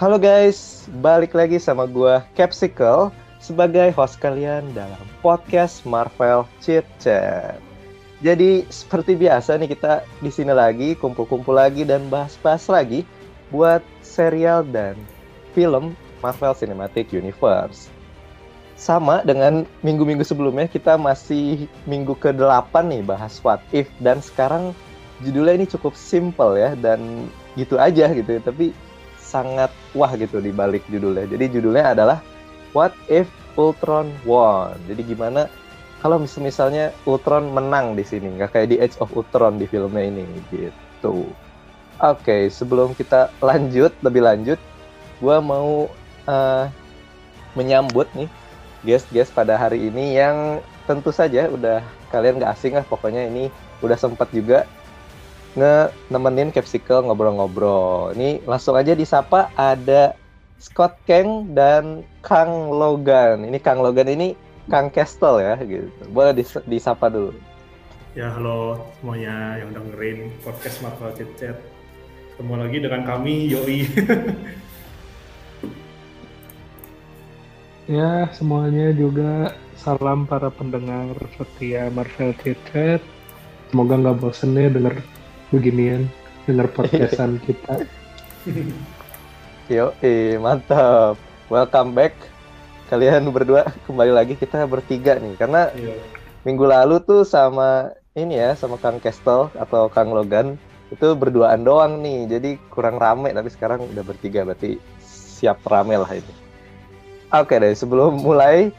Halo guys, balik lagi sama gua Capsicle sebagai host kalian dalam podcast Marvel Chit Chat. Jadi seperti biasa nih kita di sini lagi kumpul-kumpul lagi dan bahas-bahas lagi buat serial dan film Marvel Cinematic Universe. Sama dengan minggu-minggu sebelumnya kita masih minggu ke-8 nih bahas What If dan sekarang judulnya ini cukup simple ya dan gitu aja gitu tapi sangat wah gitu di balik judulnya. Jadi judulnya adalah What If Ultron Won. Jadi gimana kalau mis misalnya Ultron menang di sini, nggak kayak di Age of Ultron di filmnya ini gitu. Oke, okay, sebelum kita lanjut lebih lanjut, gue mau uh, menyambut nih guest-guest pada hari ini yang tentu saja udah kalian nggak asing lah pokoknya ini udah sempat juga nge nemenin Capsicle ngobrol-ngobrol. Ini langsung aja disapa ada Scott Kang dan Kang Logan. Ini Kang Logan ini Kang Kestel ya gitu. Boleh dis disapa dulu. Ya halo semuanya yang dengerin podcast Marvel Chat Chat. Ketemu lagi dengan kami Yoi. ya semuanya juga salam para pendengar setia Marvel Chat Chat. Semoga nggak bosen ya denger beginian, denger podcastan kita. Yo, eh, mantap. Welcome back kalian berdua kembali lagi kita bertiga nih karena iya. minggu lalu tuh sama ini ya sama Kang Kestel atau Kang Logan itu berduaan doang nih jadi kurang rame tapi sekarang udah bertiga berarti siap rame lah ini oke deh sebelum mulai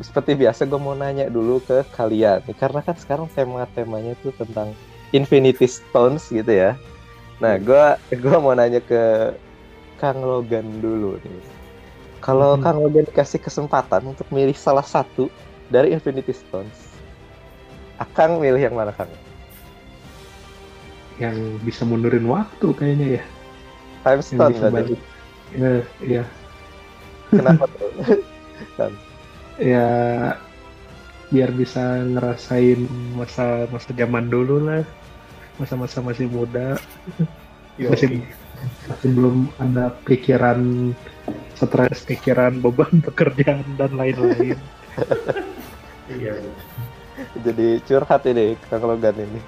seperti biasa gue mau nanya dulu ke kalian karena kan sekarang tema-temanya tuh tentang Infinity Stones gitu ya nah gue gue mau nanya ke Kang Logan dulu nih kalau hmm. Kang Logan dikasih kesempatan untuk milih salah satu dari Infinity Stones, akan milih yang mana Kang? Yang bisa mundurin waktu kayaknya ya. Time Stone berarti. Ya, ya. Kenapa tuh? kan. Ya biar bisa ngerasain masa masa zaman dulu lah masa-masa masih muda. Masih masih belum ada pikiran stres pikiran beban pekerjaan dan lain-lain. Iya jadi curhat ini kang Logan ini.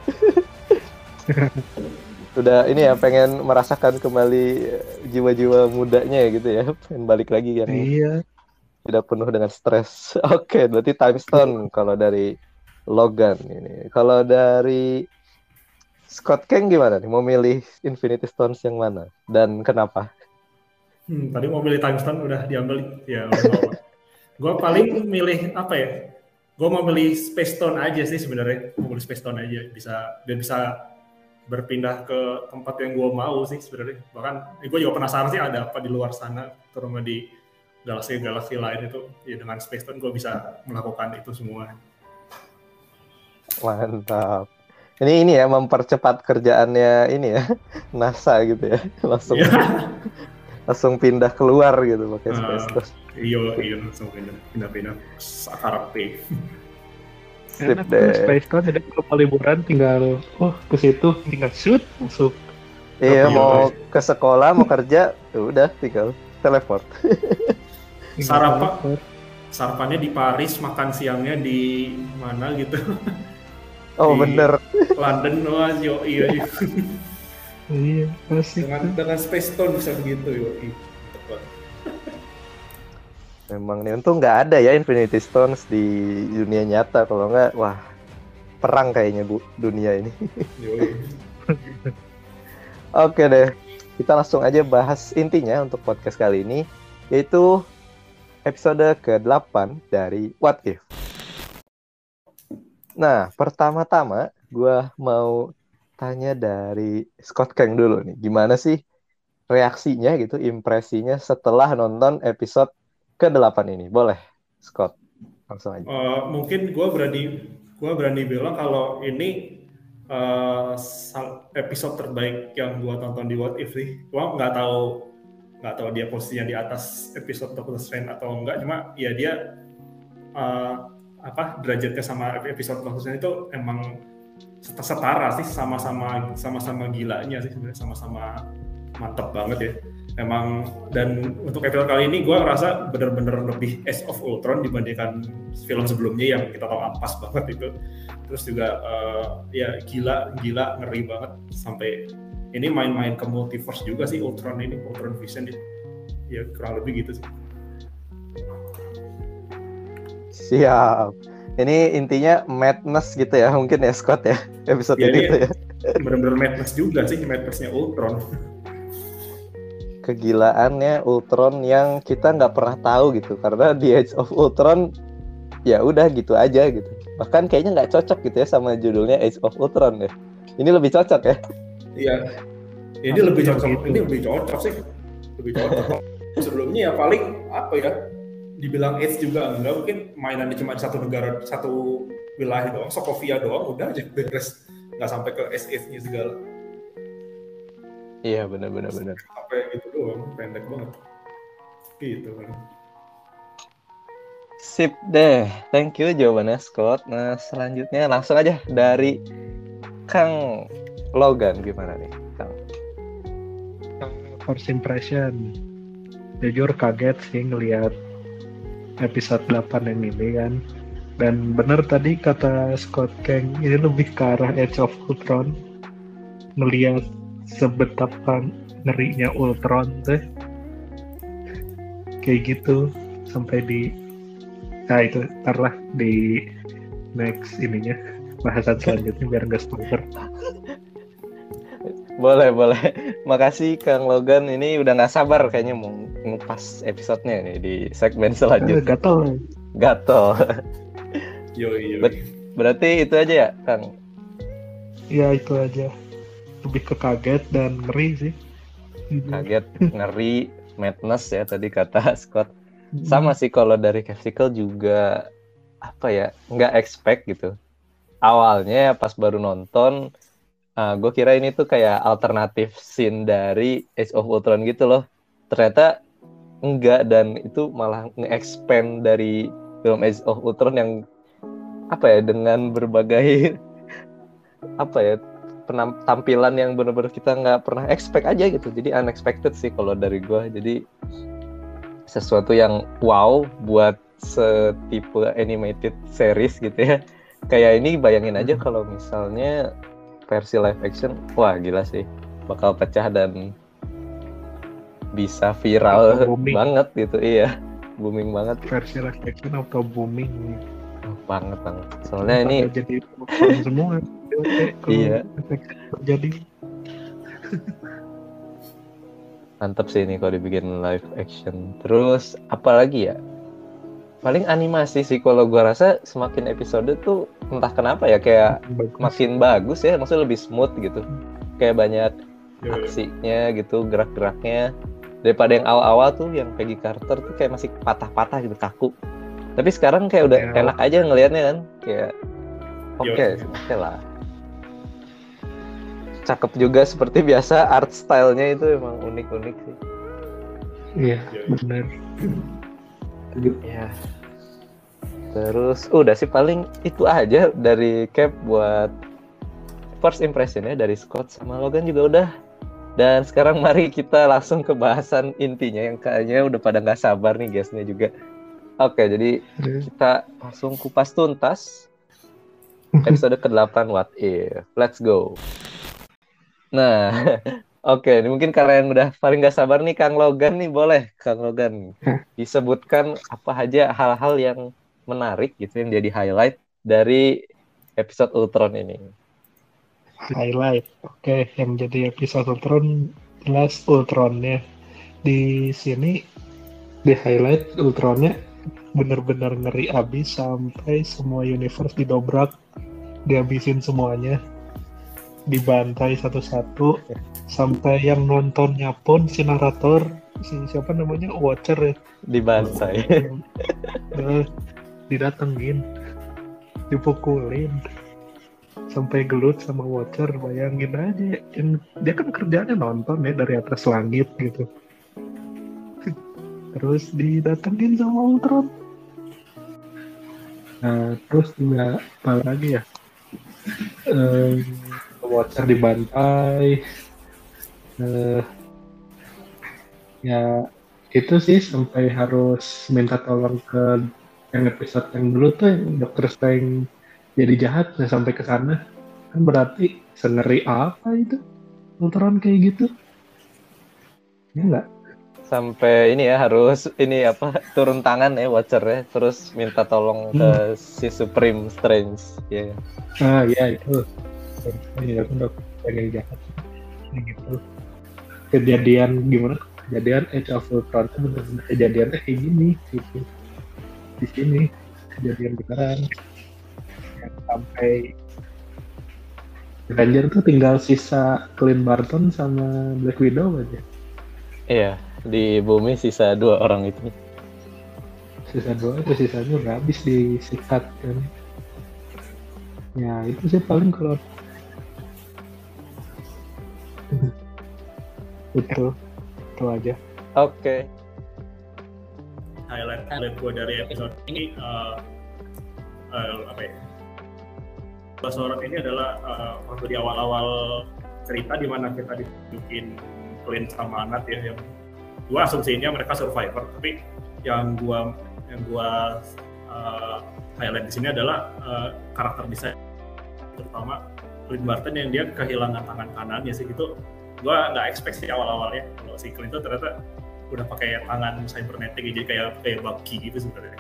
Udah ini ya pengen merasakan kembali jiwa-jiwa mudanya ya gitu ya. Pengen balik lagi yang iya. Tidak penuh dengan stres. Oke okay, berarti time stone kalau dari Logan ini. Kalau dari Scott Kang gimana nih? Mau milih Infinity Stones yang mana dan kenapa? Hmm, tadi mau milih Time Stone udah diambil ya. gue paling milih apa ya? Gue mau milih Space Stone aja sih sebenarnya. Mau milih Space Stone aja bisa biar bisa berpindah ke tempat yang gue mau sih sebenarnya. Bahkan eh, gue juga penasaran sih ada apa di luar sana, terutama di galaksi-galaksi lain itu. Ya dengan Space Stone gue bisa melakukan itu semua. Mantap ini ini ya mempercepat kerjaannya ini ya NASA gitu ya langsung yeah. langsung pindah keluar gitu pakai uh, space Ghost. Iya iya langsung pindah pindah pindah karakter. Enak deh. Space Ghost jadi kalau liburan tinggal oh ke situ tinggal shoot masuk. Iya mau ke sekolah mau kerja ya udah tinggal teleport. Sarapan sarapannya di Paris makan siangnya di mana gitu. Oh di bener. London wah yo iya. iya. iya asik. Dengan dengan Space Stone bisa begitu yo. Memang nih untung nggak ada ya Infinity Stones di dunia nyata kalau nggak wah perang kayaknya bu dunia ini. Oke deh, kita langsung aja bahas intinya untuk podcast kali ini yaitu episode ke-8 dari What If. Nah, pertama-tama gue mau tanya dari Scott Kang dulu nih. Gimana sih reaksinya gitu, impresinya setelah nonton episode ke-8 ini? Boleh, Scott. Langsung aja. Uh, mungkin gue berani gue berani bilang kalau ini uh, episode terbaik yang gue tonton di What If sih. Gue nggak tahu nggak tahu dia posisinya di atas episode Doctor Strange atau enggak, cuma ya dia uh, apa derajatnya sama episode maksudnya itu emang setara sih sama-sama sama-sama gilanya sih sebenarnya sama-sama mantep banget ya. Emang dan untuk episode kali ini gue ngerasa bener-bener lebih Age of Ultron dibandingkan film sebelumnya yang kita tahu ampas banget itu. Terus juga uh, ya gila gila ngeri banget. Sampai ini main-main ke multiverse juga sih Ultron ini Ultron Vision ya kurang lebih gitu sih siap. Ini intinya madness gitu ya mungkin ya Scott ya episode ya, ini, ya. Bener-bener madness juga sih madnessnya Ultron. Kegilaannya Ultron yang kita nggak pernah tahu gitu karena di Age of Ultron ya udah gitu aja gitu. Bahkan kayaknya nggak cocok gitu ya sama judulnya Age of Ultron ya. Ini lebih cocok ya. Iya. Ini Apa lebih cocok ini lebih cocok sih. Lebih cocok. Sebelumnya ya paling apa ya dibilang Age juga enggak mungkin mainannya cuma satu negara satu wilayah doang Sokovia doang udah aja beres nggak sampai ke SS-nya segala Iya benar benar benar. Apa yang gitu doang, pendek banget. Gitu kan. Sip deh, thank you jawabannya Scott. Nah selanjutnya langsung aja dari Kang Logan gimana nih, Kang? First impression, jujur kaget sih ngelihat episode 8 yang ini kan. Dan benar tadi kata Scott Kang ini lebih ke arah Edge of Ultron. Ngelihat sebetapa ngerinya Ultron teh kayak gitu sampai di nah itu ntar di next ininya bahasan selanjutnya biar nggak spoiler boleh boleh. Makasih Kang Logan. Ini udah nggak sabar kayaknya mau ngupas episodenya nih di segmen selanjutnya. uh, gatel. Gatel. Yo yo Ber berarti itu aja ya Kang? Iya itu aja. Lebih ke kaget dan ngeri sih. Kaget ngeri madness ya tadi kata Scott. Sama sih kalau dari Capsicle juga apa ya nggak expect gitu. Awalnya pas baru nonton uh, ah, gue kira ini tuh kayak alternatif scene dari Age of Ultron gitu loh. Ternyata enggak dan itu malah nge-expand dari film Age of Ultron yang apa ya dengan berbagai apa ya penampilan yang benar-benar kita nggak pernah expect aja gitu. Jadi unexpected sih kalau dari gue jadi sesuatu yang wow buat setipe animated series gitu ya. Kayak ini bayangin aja kalau misalnya versi live action wah gila sih. Bakal pecah dan bisa viral banget gitu iya. Booming banget. Versi live action atau booming banget banget. Soalnya ini jadi semua. Iya. jadi mantap sih ini kalau dibikin live action. Terus apalagi ya? Paling animasi sih kalau gua rasa semakin episode tuh entah kenapa ya kayak bagus. makin bagus ya maksudnya lebih smooth gitu. Kayak banyak iya. aksinya gitu gerak-geraknya. Daripada yang awal-awal tuh yang Peggy Carter tuh kayak masih patah-patah gitu kaku. Tapi sekarang kayak udah ya. enak aja ngelihatnya kan kayak oke okay, oke okay lah. Cakep juga seperti biasa art stylenya itu emang unik-unik sih. Iya benar. Ya terus udah sih paling itu aja dari Cap buat first impressionnya dari Scott sama Logan juga udah. Dan sekarang mari kita langsung ke bahasan intinya yang kayaknya udah pada nggak sabar nih guysnya juga. Oke jadi kita langsung kupas tuntas episode ke-8 What If. Let's go. Nah, oke, okay, mungkin karena yang udah paling gak sabar nih Kang Logan nih boleh Kang Logan. Disebutkan apa aja hal-hal yang menarik gitu yang jadi highlight dari episode Ultron ini. Highlight, oke, okay, yang jadi episode Ultron jelas Ultronnya. Di sini di highlight Ultronnya bener-bener ngeri abis sampai semua universe didobrak. Dihabisin semuanya. Dibantai satu-satu. Sampai yang nontonnya pun si narator si siapa namanya? Watcher ya? Dibantai. Nah, didatengin dipukulin sampai gelut sama watcher bayangin aja. Yang dia kan kerjanya nonton ya dari atas langit gitu. Terus didatengin sama Ultron. Nah terus juga apa lagi ya? Um, Watcher dibantai. Uh, ya itu sih sampai harus minta tolong ke yang episode yang dulu tuh yang Dokter Strange jadi jahat nah sampai ke sana. Kan berarti sengeri apa itu? Ultron kayak gitu? Ya enggak sampai ini ya harus ini apa turun tangan ya Watcher ya. Terus minta tolong ke si Supreme Strange ya. Ah ya itu. Ya udah pengen jahat. Kayak gitu. Kejadian gimana? Kejadian Age of Ultron itu bener-bener kejadiannya kayak gini gitu di sini kejadian beneran. Yang sampai Avenger tuh tinggal sisa Clint Barton sama Black Widow aja. Iya di bumi sisa dua orang itu. Sisa dua itu sisanya udah habis disikat kan. Ya itu sih paling kalau itu itu aja. Oke highlight highlight gue dari episode ini uh, uh, apa ya? Sorot ini adalah uh, waktu di awal-awal cerita di mana kita ditunjukin Clint sama Anat ya yang gua asumsinya mereka survivor tapi yang gua yang gua uh, highlight di sini adalah uh, karakter desain. Terutama Clint Barton yang dia kehilangan tangan kanannya sih gitu. Gua nggak expect sih awal-awalnya. Kalau si Clint itu ternyata udah pakai tangan cybernetic jadi kayak kayak Bucky gitu sebenarnya.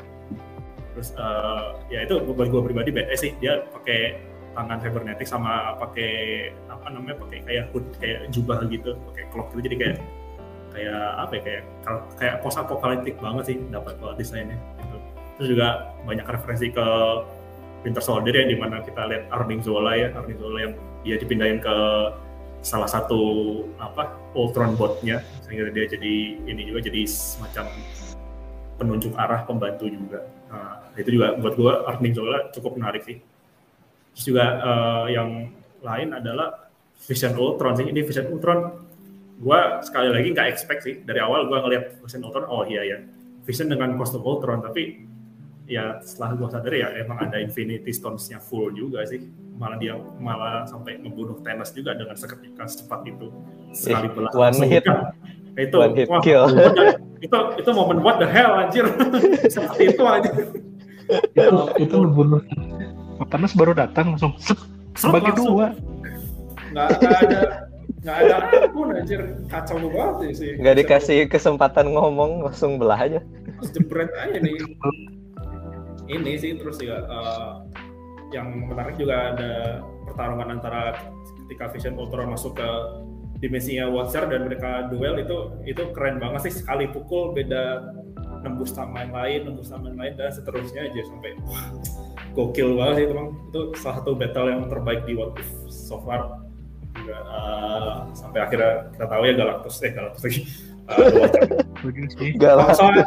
Terus uh, ya itu buat gue pribadi beda sih. Dia pakai tangan cybernetic sama pakai apa namanya pakai kayak hood kayak jubah gitu pakai cloak gitu. Jadi kayak kayak apa ya kayak kayak post apokaliptik banget sih dapat buat desainnya gitu. terus juga banyak referensi ke Winter Soldier yang di mana kita lihat Arnim Zola ya Arnim Zola yang dia dipindahin ke salah satu apa Ultron botnya sehingga dia jadi ini juga jadi semacam penunjuk arah pembantu juga nah, itu juga buat gue Arnim Zola cukup menarik sih Terus juga uh, yang lain adalah Vision Ultron sih. Ini Vision Ultron, gue sekali lagi nggak expect sih. Dari awal gue ngeliat Vision Ultron, oh iya ya, Vision dengan kostum Ultron. Tapi ya setelah gue sadar ya emang ada Infinity Stones-nya full juga sih. Malah dia malah sampai membunuh Thanos juga dengan seketika secepat itu. Sekali belah. One hit. Itu, One hit wah, kill. itu itu momen what the hell anjir. Seperti itu aja. itu itu ngebunuh Thanos baru datang langsung set, bagi langsung. dua nggak nggak ada nggak ada apa pun anjir kacau banget sih nggak dikasih kesempatan ngomong langsung belah aja terus jebret aja nih ini sih terus juga uh, yang menarik juga ada pertarungan antara ketika Vision Ultron masuk ke dimensinya Watcher dan mereka duel itu itu keren banget sih. Sekali pukul beda nembus sama yang lain nembus sama yang lain dan seterusnya aja sampai wah, gokil banget sih teman. Itu salah satu battle yang terbaik di What If so far. Juga uh, sampai akhirnya kita tahu ya Galactus eh Galactus lagi. Uh, Galactus. Soalnya,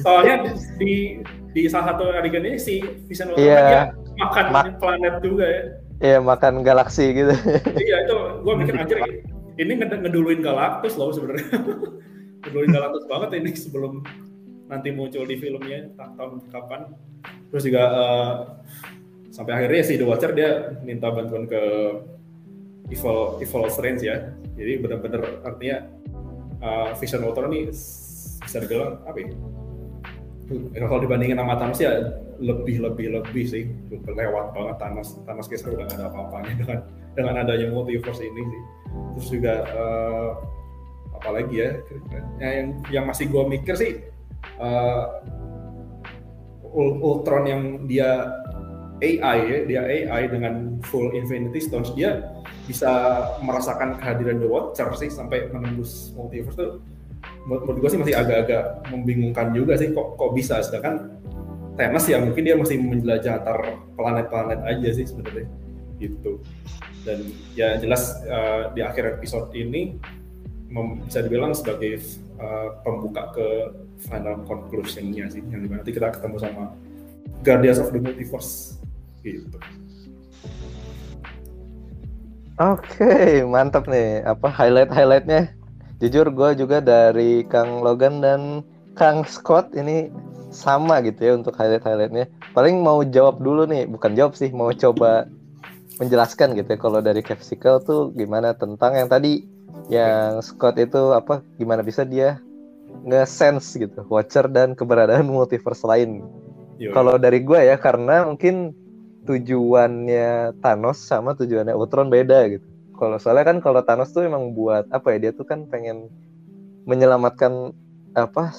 soalnya di di salah satu adegan ini si Vision Ultron Iya. dia makan Ma- planet juga ya. Iya makan galaksi gitu. iya itu gue mikir anjir ini nged- ngeduluin Galactus loh sebenarnya. Ngeduluin Galactus banget ini sebelum nanti muncul di filmnya tahun kapan. Terus juga eh, sampai akhirnya si The Watcher dia minta bantuan ke Evil Evil Strange ya. Jadi benar-benar artinya eh, Vision Ultron ini bisa dibilang apa ya Ya, kalau dibandingin sama Thanos ya lebih lebih lebih sih. Lewat banget Thanos. Thanos geser udah gak ada apa-apanya dengan dengan adanya multiverse ini sih. Terus juga eh, apa lagi ya ya yang yang masih gue mikir sih Ul- Ultron yang dia AI ya dia AI dengan full Infinity Stones dia bisa merasakan kehadiran The Watcher sih sampai menembus multiverse tuh menurut gue sih masih agak-agak membingungkan juga sih kok kok bisa. Sedangkan Thanos ya mungkin dia masih menjelajah antar planet-planet aja sih sebenarnya. Gitu. Dan ya jelas uh, di akhir episode ini bisa dibilang sebagai uh, pembuka ke final conclusion-nya sih. Yang di mana nanti kita ketemu sama Guardians of the Multiverse. Gitu. Oke, mantap nih. Apa highlight-highlightnya? Jujur gue juga dari Kang Logan dan Kang Scott ini sama gitu ya untuk highlight-highlightnya. Paling mau jawab dulu nih, bukan jawab sih, mau coba menjelaskan gitu ya. Kalau dari Capsicle tuh gimana tentang yang tadi yang Scott itu apa? Gimana bisa dia nge-sense gitu Watcher dan keberadaan multiverse lain. Yo, Kalau dari gue ya karena mungkin tujuannya Thanos sama tujuannya Ultron beda gitu. Kalau soalnya kan kalau Thanos tuh emang buat apa ya dia tuh kan pengen menyelamatkan apa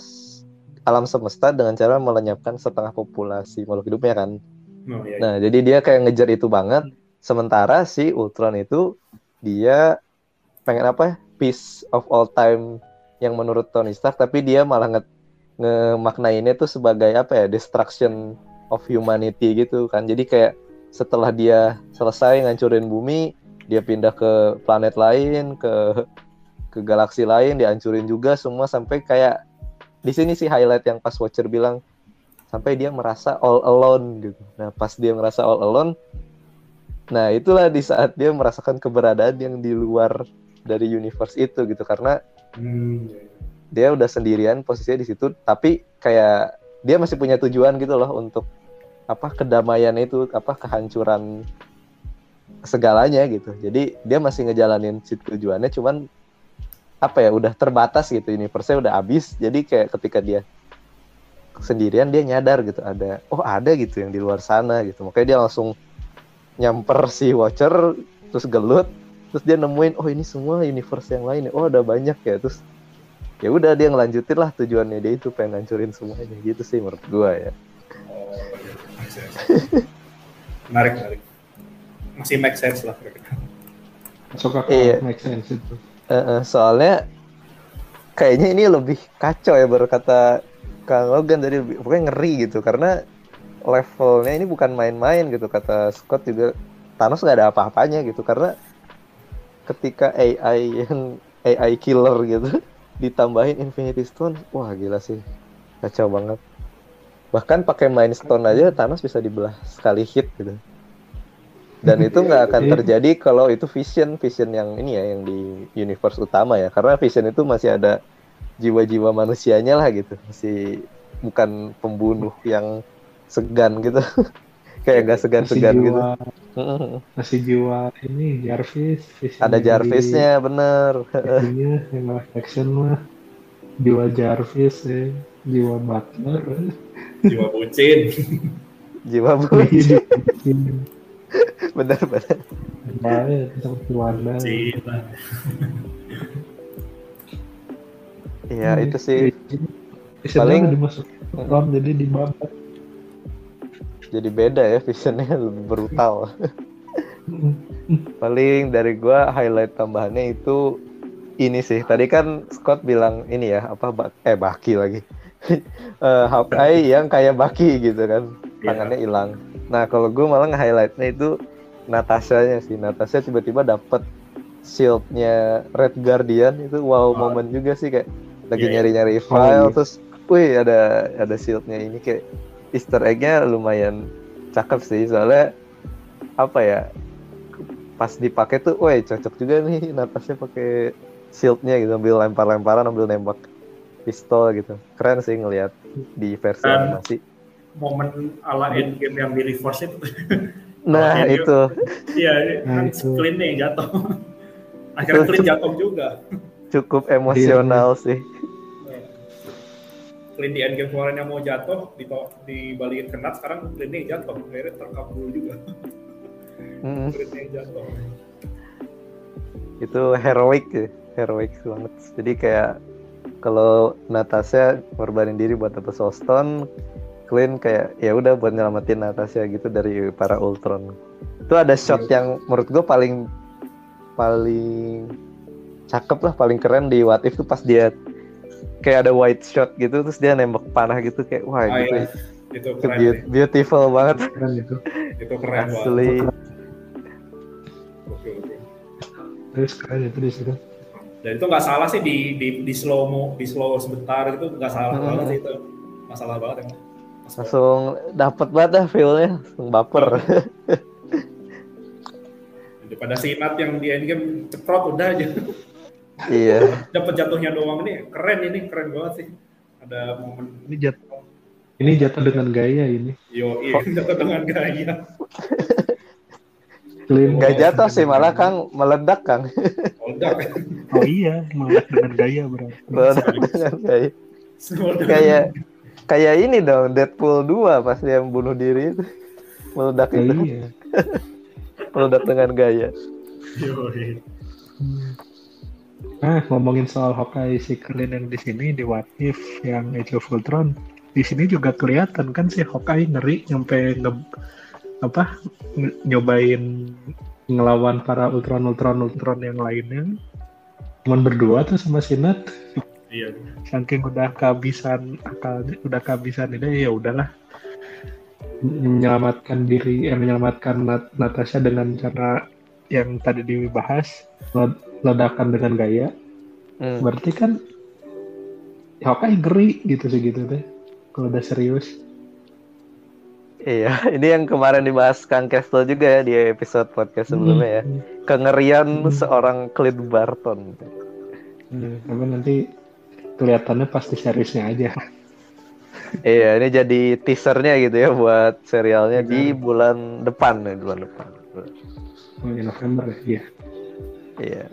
alam semesta dengan cara melenyapkan setengah populasi makhluk hidupnya kan. Oh, iya, iya. Nah, jadi dia kayak ngejar itu banget. Sementara si Ultron itu dia pengen apa? ya? Peace of all time yang menurut Tony Stark, tapi dia malah nge ngemaknainnya tuh sebagai apa ya? Destruction of humanity gitu kan. Jadi kayak setelah dia selesai ngancurin bumi, dia pindah ke planet lain, ke ke galaksi lain, dihancurin juga semua sampai kayak di sini sih highlight yang pas Watcher bilang sampai dia merasa all alone gitu. Nah, pas dia merasa all alone, nah itulah di saat dia merasakan keberadaan yang di luar dari universe itu gitu karena Hmm, iya, iya. dia udah sendirian posisinya di situ, tapi kayak dia masih punya tujuan gitu loh untuk apa kedamaian itu, apa kehancuran segalanya gitu. Jadi dia masih ngejalanin si tujuannya, cuman apa ya udah terbatas gitu universe-nya udah habis. Jadi kayak ketika dia sendirian dia nyadar gitu ada oh ada gitu yang di luar sana gitu. Makanya dia langsung nyamper si Watcher terus gelut terus dia nemuin oh ini semua universe yang lain ya. oh ada banyak ya terus ya udah dia ngelanjutin lah tujuannya dia itu pengen hancurin semuanya gitu sih menurut gua ya menarik, menarik. Masih make sense lah. Masuk akal, Iya. make sense itu. Eh, eh, soalnya kayaknya ini lebih kacau ya baru kata Kang Logan tadi lebih- pokoknya ngeri gitu karena levelnya ini bukan main-main gitu kata Scott juga Thanos nggak ada apa-apanya gitu karena ketika AI yang AI killer gitu ditambahin Infinity Stone wah gila sih kacau banget bahkan pakai Mind Stone aja Thanos bisa dibelah sekali hit gitu dan itu nggak akan Iya. terjadi kalau itu Vision Vision yang ini ya yang di universe utama ya karena Vision itu masih ada jiwa-jiwa manusianya lah gitu masih bukan pembunuh yang segan gitu kayak nggak segan-segan gitu masih jiwa ini Jarvis. vision ada Jarvisnya bener di- ininya, yang live action mah jiwa Jarvis ya, jiwa Butler. Jiwa bucin. jiwa bu bener bener. Baik, lah. iya itu sih. Paling- udah dimasuk Ron jadi dibabat. jadi beda ya Visionnya lebih brutal. Paling dari gua highlight tambahannya itu ini sih. Tadi kan Scott bilang ini ya apa Bak- eh Baki lagi. Eh, Hawkeye yang kayak Baki gitu kan. Iya. tangannya hilang. Nah kalau gue malah nge-highlightnya itu Natasha-nya sih Natasha tiba-tiba dapet shieldnya Red Guardian itu wow Oh. momen juga sih kayak lagi Iya, iya. nyari-nyari Oh, file iya. terus wih ada ada shieldnya ini kayak Easter egg-nya lumayan cakep sih soalnya apa ya pas dipakai tuh, woi cocok juga nih Natasha pakai shieldnya gitu, ambil lempar-lemparan, ambil nembak pistol gitu, keren sih ngelihat di versi Dan- animasi. Momen ala endgame yang di reverse itu. Nah itu Iya, Nah, kan. Clint nih jatuh. Akhirnya Itu- Clint jatuh juga. cukup emosional sih. Clint di endgame kemarin yang mau jatuh, di dibalikin ke Nat, sekarang Clint yang jatuh. Akhirnya terkabul juga. Mm, jatuh. itu heroic ya, heroic banget. Jadi kayak kalau Natasha ngorbanin diri buat dapet Soul Clint kayak ya udah buat nyelamatin Natasha gitu dari para Ultron. Itu ada shot yang menurut gue paling paling cakep lah, paling keren di What If tuh pas dia kayak ada white shot gitu terus dia nembak panah gitu kayak wah Ah, gitu. iya. Itu Itu keren sih. beautiful banget Keren itu. Itu keren banget. asli. Gokil, gokil. Terus keren itu di situ. Dan itu nggak salah sih di di di slow mo, di slow sebentar itu nggak salah Hmm. banget sih itu. Masalah banget emang. Pas Langsung dapet banget dah feel-nya, langsung baper. daripada si Nat yang di endgame ceprot udah aja. iya. Dapat jatuhnya doang ini keren ini keren banget sih. Ada momen Ini jatuh. Ini jatuh dengan gaya ini. yo iya jatuh dengan gaya. Clean. Gak jatuh sih malah Kang meledak Kang. Meledak. Oh iya, malah dengan gaya berarti. Meledak dengan gaya. Kayak kayak ini dong Deadpool 2 pas dia bunuh diri itu meledak Ya, itu iya. meledak dengan gaya Yoi. Nah, ngomongin soal Hawkeye si Krillin yang di sini di What If yang Age of Ultron, di sini juga kelihatan kan si Hawkeye ngeri nyampe nge apa nyobain ngelawan para Ultron Ultron Ultron yang lainnya. Cuman berdua tuh sama si Nat, Iya. saking udah kehabisan akalnya, udah kehabisan ide ya udahlah menyelamatkan diri, eh, menyelamatkan Nat Natasha dengan cara yang tadi dibahas led- ledakan dengan gaya. Hmm. Berarti kan Hawkeye ngeri gitu sih gitu deh. Kalau udah serius. iya ini yang kemarin dibahas Kang Castle juga ya di episode podcast sebelumnya ya Hmm. kengerian Hmm. seorang Clint Barton Hmm, Tapi nanti kelihatannya pasti seriusnya aja. iya ini jadi teasernya gitu ya buat serialnya di Benar. bulan depan ya bulan depan Oh, ya November ya. Iya. Iya.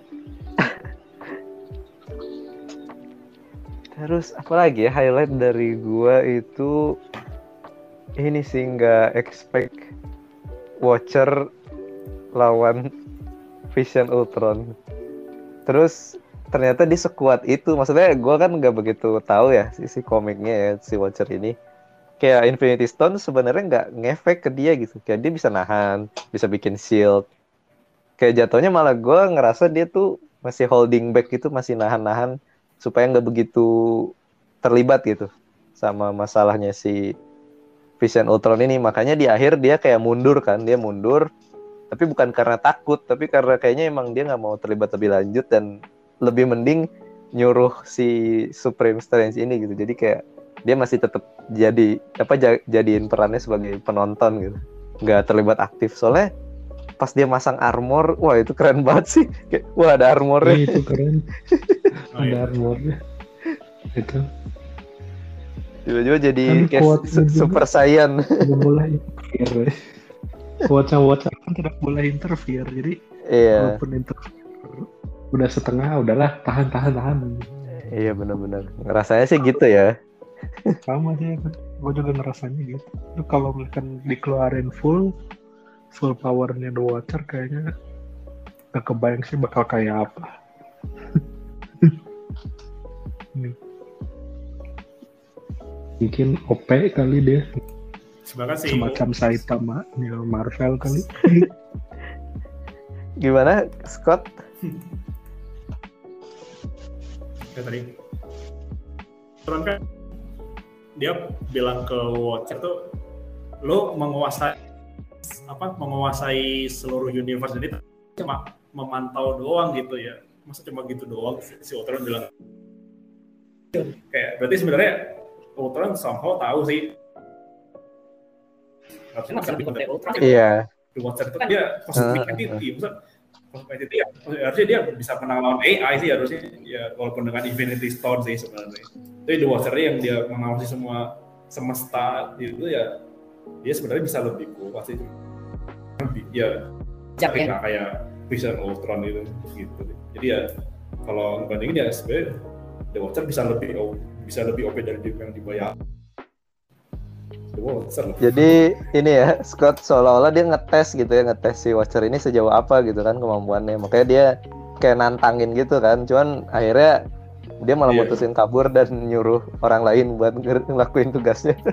Terus apa lagi ya highlight dari gua itu ini sih nggak expect Watcher lawan Vision Ultron. Terus ternyata dia sekuat itu. Maksudnya gua kan nggak begitu tahu ya sisi komiknya ya si Watcher ini. Kayak Infinity Stone sebenarnya nggak ngefek ke dia gitu. Kayak dia bisa nahan, bisa bikin shield, kayak jatuhnya malah gue ngerasa dia tuh masih holding back gitu masih nahan-nahan supaya nggak begitu terlibat gitu sama masalahnya si Vision Ultron ini makanya di akhir dia kayak mundur kan dia mundur tapi bukan karena takut tapi karena kayaknya emang dia nggak mau terlibat lebih lanjut dan lebih mending nyuruh si Supreme Strange ini gitu jadi kayak dia masih tetap jadi apa ja- jadiin perannya sebagai penonton gitu nggak terlibat aktif soalnya pas dia masang armor wah itu keren banget sih kayak wah ada armornya itu keren. Oh, Ada iya. armornya. Itu tiba-tiba jadi Kan kayak kuatnya su- super saiyan tidak boleh interfere. ya. Watcher Watcher kan tidak boleh interfere. Jadi iya walaupun interfere udah setengah udahlah tahan tahan tahan. Iya benar-benar. Ngerasanya sih gitu ya. Sama aja kan gue juga ngerasanya gitu. Lu kalau misalkan dikeluarin full full powernya The Watcher kayaknya gak kebayang sih bakal kayak apa. Nih. mungkin OP kali dia. Sih. Semacam Saitama di Marvel kali. Gimana Scott ya tadi. Ultron kan dia bilang ke Watcher tuh lo menguasai apa menguasai seluruh universe ini cuma memantau doang gitu ya. Masa cuma gitu doang si Ultron bilang. Kayak berarti sebenarnya Ultron somehow tahu sih. Harusnya bisa lebih Ultron sih. iya. Di Watcher itu kan dia cosmic Ah, entity, entity ya, harusnya dia bisa menang lawan AI sih harusnya, ya walaupun dengan Infinity Stone sih sebenarnya. Tapi di Watcher yang dia mengawasi semua semesta itu ya, dia sebenarnya bisa lebih kuat sih. Ya, tapi ya. kayak Vision Ultron itu gitu. Jadi ya kalau ngebandingin ya sebenarnya The Watcher bisa lebih bisa lebih OP dari yang dibayar. Jadi ini ya Scott seolah-olah dia ngetes gitu ya ngetes si Watcher ini sejauh apa gitu kan kemampuannya makanya dia kayak nantangin gitu kan cuman akhirnya dia malah Iya. mutusin kabur dan nyuruh orang lain buat ngelakuin tugasnya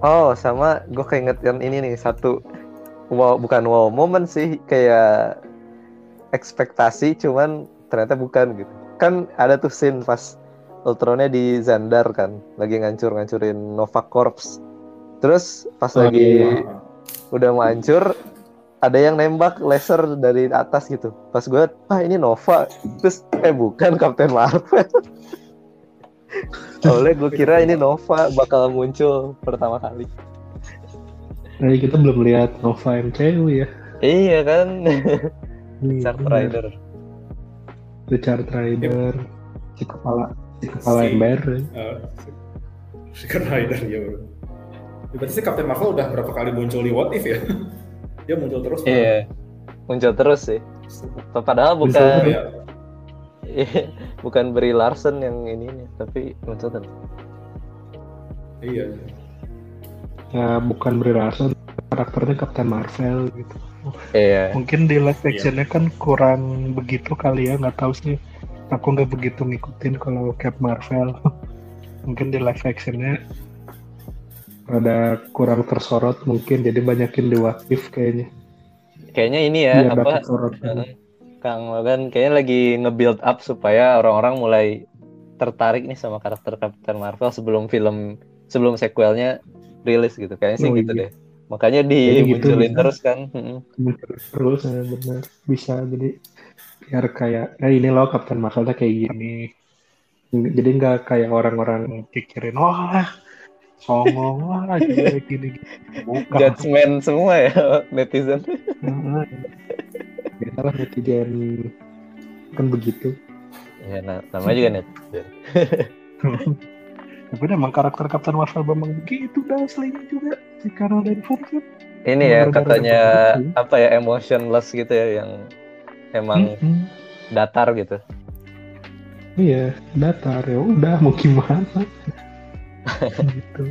Oh, sama gue keinget yang ini nih satu wow bukan wow moment sih kayak ekspektasi cuman ternyata bukan gitu. Kan ada tuh scene pas Ultronnya di Zandar kan, lagi ngancur-ngancurin Nova Corps. Terus pas Oh, lagi iya. udah mau hancur, ada yang nembak laser dari atas gitu. Pas gue, ah ini Nova. Terus eh bukan Captain Marvel. Oleh gue kira ini Nova bakal muncul pertama kali. Nah, kita belum lihat Nova MCU ya. Iya kan, Iya. Rider. Richard Rider, si kepala si kepala Si- ember. Uh, Secret Rider ya bro. Ya, berarti sih Captain Marvel udah berapa kali muncul di What If ya? Dia muncul terus. Iya, muncul terus sih. Padahal Bisa bukan juga. Ya, bukan Brie Larson yang ini nih, tapi Emma Stone. iya. Ya bukan Brie Larson, karakternya Captain Marvel gitu. Iya. Mungkin di live actionnya kan kurang begitu kali ya, nggak tahu sih. Aku nggak begitu ngikutin kalau Cap Marvel. mungkin di live actionnya ada kurang tersorot mungkin, jadi banyakin di What If kayaknya. Kayaknya ini ya Biar apa eh, Kang Logan kayaknya lagi nge-build up supaya orang-orang mulai tertarik nih sama karakter Captain Marvel sebelum film sebelum sequelnya rilis gitu. Kayaknya sih Oh, gitu iya. deh. Makanya gitu dimunculin bisa. terus kan. Terus ya benar bisa jadi biar kayak ya ini loh Captain Marvel kayak gini jadi nggak kayak orang-orang pikirin wah songong jelek gini gini bukan Judgment semua ya netizen. Biasalah netizen kan begitu Ya, nah, namanya juga netizen. tapi emang karakter Captain Marvel memang begitu dah aslinya juga si Carol Danvers kan Ini ya katanya apa ya emotionless gitu ya yang emang Mm-mm. datar gitu. iya datar ya udah mau gimana gitu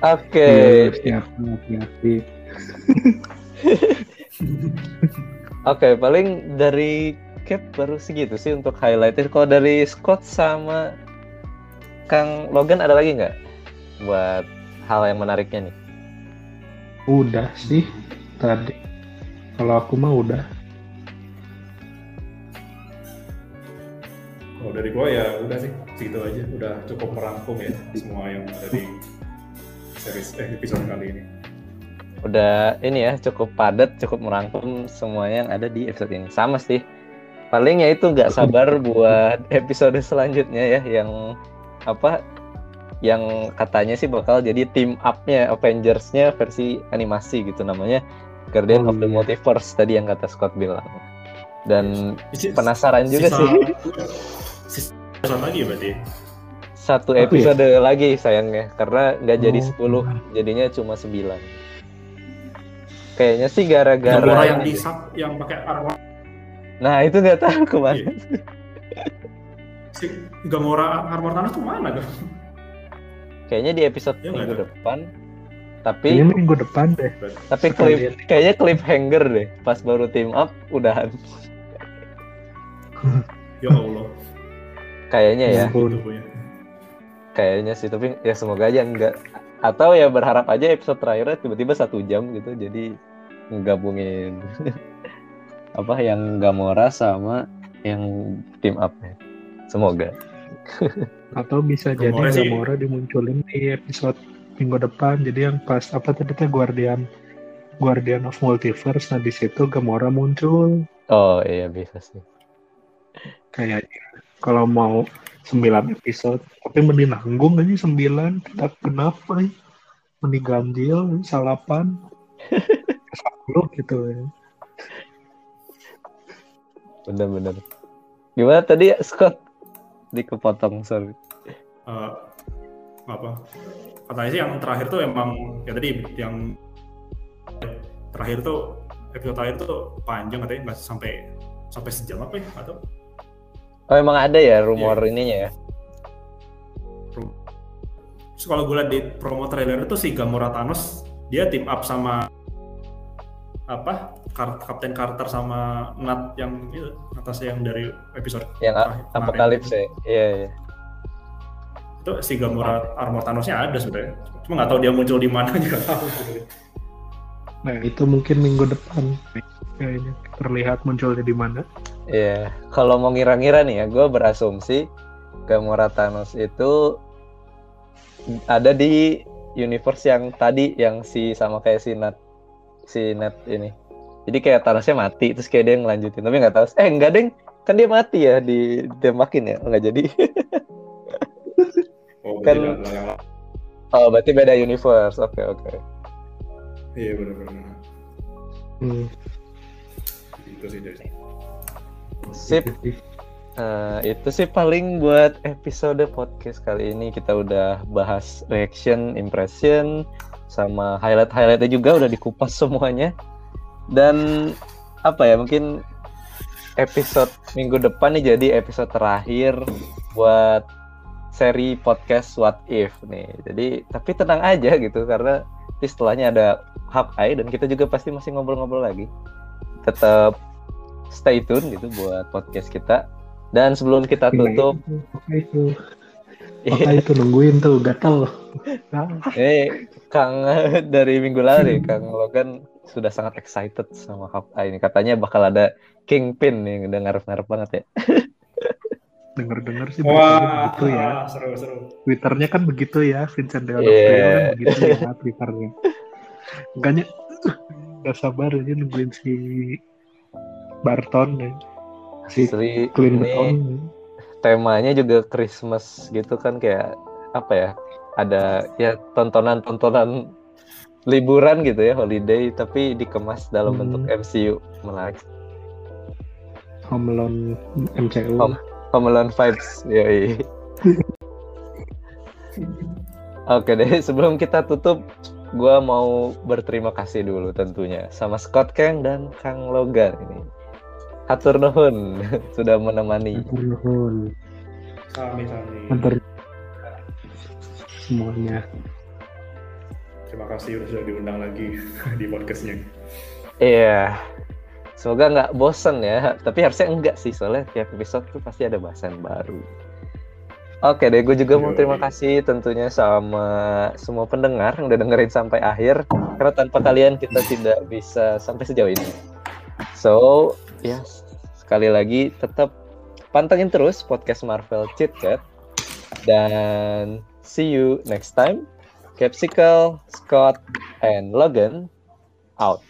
Oke. Iya, siap hati-hati Oke, paling dari Cap baru segitu sih untuk highlighter. Kalau dari Scott sama Kang Logan ada lagi nggak buat hal yang menariknya nih? Udah sih tadi. Kalau aku mah udah. Kalau dari gua ya udah sih segitu aja, udah cukup merangkum ya semua yang ada di series eh, episode kali ini. Udah ini ya cukup padat, cukup merangkum semuanya yang ada di episode ini. Sama sih. Paling ya itu nggak sabar buat episode selanjutnya ya yang apa yang katanya sih bakal jadi team up-nya Avengers-nya versi animasi gitu namanya Guardian Oh, of the iya. Multiverse tadi yang kata Scott bilang. Dan Isi- penasaran juga sisa- sih. Sisa lagi berarti. Satu ya? episode lagi sayangnya karena nggak jadi Oh. 10, jadinya cuma 9. Kayaknya sih gara-gara yang di sub yang pakai armor Nah, itu nggak tahu ke mana. Iya. si Gamora armor tanah tuh mana kan? Kayaknya di episode Iya nggak minggu ada. depan. Tapi Ini minggu depan deh. tapi clip kayaknya cliffhanger deh. Pas baru team up udahan. Ya Allah. Kayaknya ya, Ampun. Itu punya. kayaknya sih. Tapi ya semoga aja enggak. Atau ya berharap aja episode terakhirnya tiba-tiba satu jam gitu. Jadi ngegabungin apa yang Gamora sama yang team up ya. Semoga. Atau bisa jadi Gamora sih- Gamora dimunculin di episode minggu depan. Jadi yang pas apa tadi teh Guardian Guardian of Multiverse. Nah di situ Gamora muncul Oh iya bisa sih. kayaknya. Kalau mau 9 episode, tapi mending nanggung aja 9 kita kenapa nih? Mending ganjil, salapan. 10 gitu ya. Bener-bener. Gimana tadi Scott? Dikepotong sorry. Eh, apa? Katanya sih yang terakhir tuh emang ya tadi yang terakhir tuh episode terakhir tuh panjang katanya nggak sampai sampai sejam apa ya atau Oh emang ada ya rumor Iya. ininya ya? Terus kalau gue liat di promo trailer itu si Gamora Thanos dia team up sama apa Kapten Carter sama Nat yang itu atasnya yang dari episode Yang. Apokalips ya? Iya iya. itu si Gamora armor Thanosnya ada sebenarnya cuma nggak tahu dia muncul di mana juga tahu. Nah itu mungkin minggu depan kayaknya terlihat munculnya di mana. Iya. Kalau mau ngira-ngira nih ya, gue berasumsi Gamora Thanos itu ada di universe yang tadi yang si sama kayak si Nat si Nat ini. Jadi kayak Thanosnya mati terus kayak dia ngelanjutin tapi nggak tahu. Eh enggak deng, kan dia mati ya di ditembakin ya nggak jadi. oh Kan- Oh berarti beda universe. Oke oke. iya benar-benar Hmm. itu sih dari Sip. Eh, itu sih paling buat episode podcast kali ini kita udah bahas reaction, impression, sama highlight-highlightnya juga udah dikupas semuanya. Dan apa ya mungkin episode minggu depan nih jadi episode terakhir buat seri podcast What If nih. Jadi tapi tenang aja gitu karena di setelahnya ada Eye dan kita juga pasti masih ngobrol-ngobrol lagi. Tetap stay tune gitu buat podcast kita. Dan sebelum kita tutup, apa itu? Apa itu nungguin tuh gatal. eh Kang dari minggu lalu Kang Logan sudah sangat excited sama Eye ini. Katanya bakal ada Kingpin nih, udah ngarep-ngarep banget ya. Dengar-dengar sih Wah, begitu ya. seru seru. Twitternya kan begitu ya, Vincent Del Yeah. kan begitu ya Twitternya. Makanya gak sabar aja nungguin si Barton ya. Si Asli, ini Clinton. Temanya juga Christmas gitu kan kayak apa ya? Ada ya tontonan-tontonan liburan gitu ya, holiday tapi dikemas dalam Hmm. bentuk MCU menarik. Home Alone MCU. Home. Home Alone vibes, yoi. Oke deh, sebelum kita tutup, gua mau berterima kasih dulu tentunya sama Scott Kang dan Kang Logan ini. Hatur nuhun sudah menemani. Hatur nuhun. Sami sami. Hatur semuanya. Terima kasih udah sudah diundang lagi di podcastnya. Iya. Semoga nggak bosen ya, tapi harusnya enggak sih soalnya tiap episode tuh pasti ada bahasan baru. Oke deh, gue juga mau terima kasih tentunya sama semua pendengar yang udah dengerin sampai akhir. Karena tanpa kalian kita tidak bisa sampai sejauh ini. So, ya sekali lagi tetap pantengin terus podcast Marvel Chit Chat dan see you next time. Capsicle, Scott, and Logan out.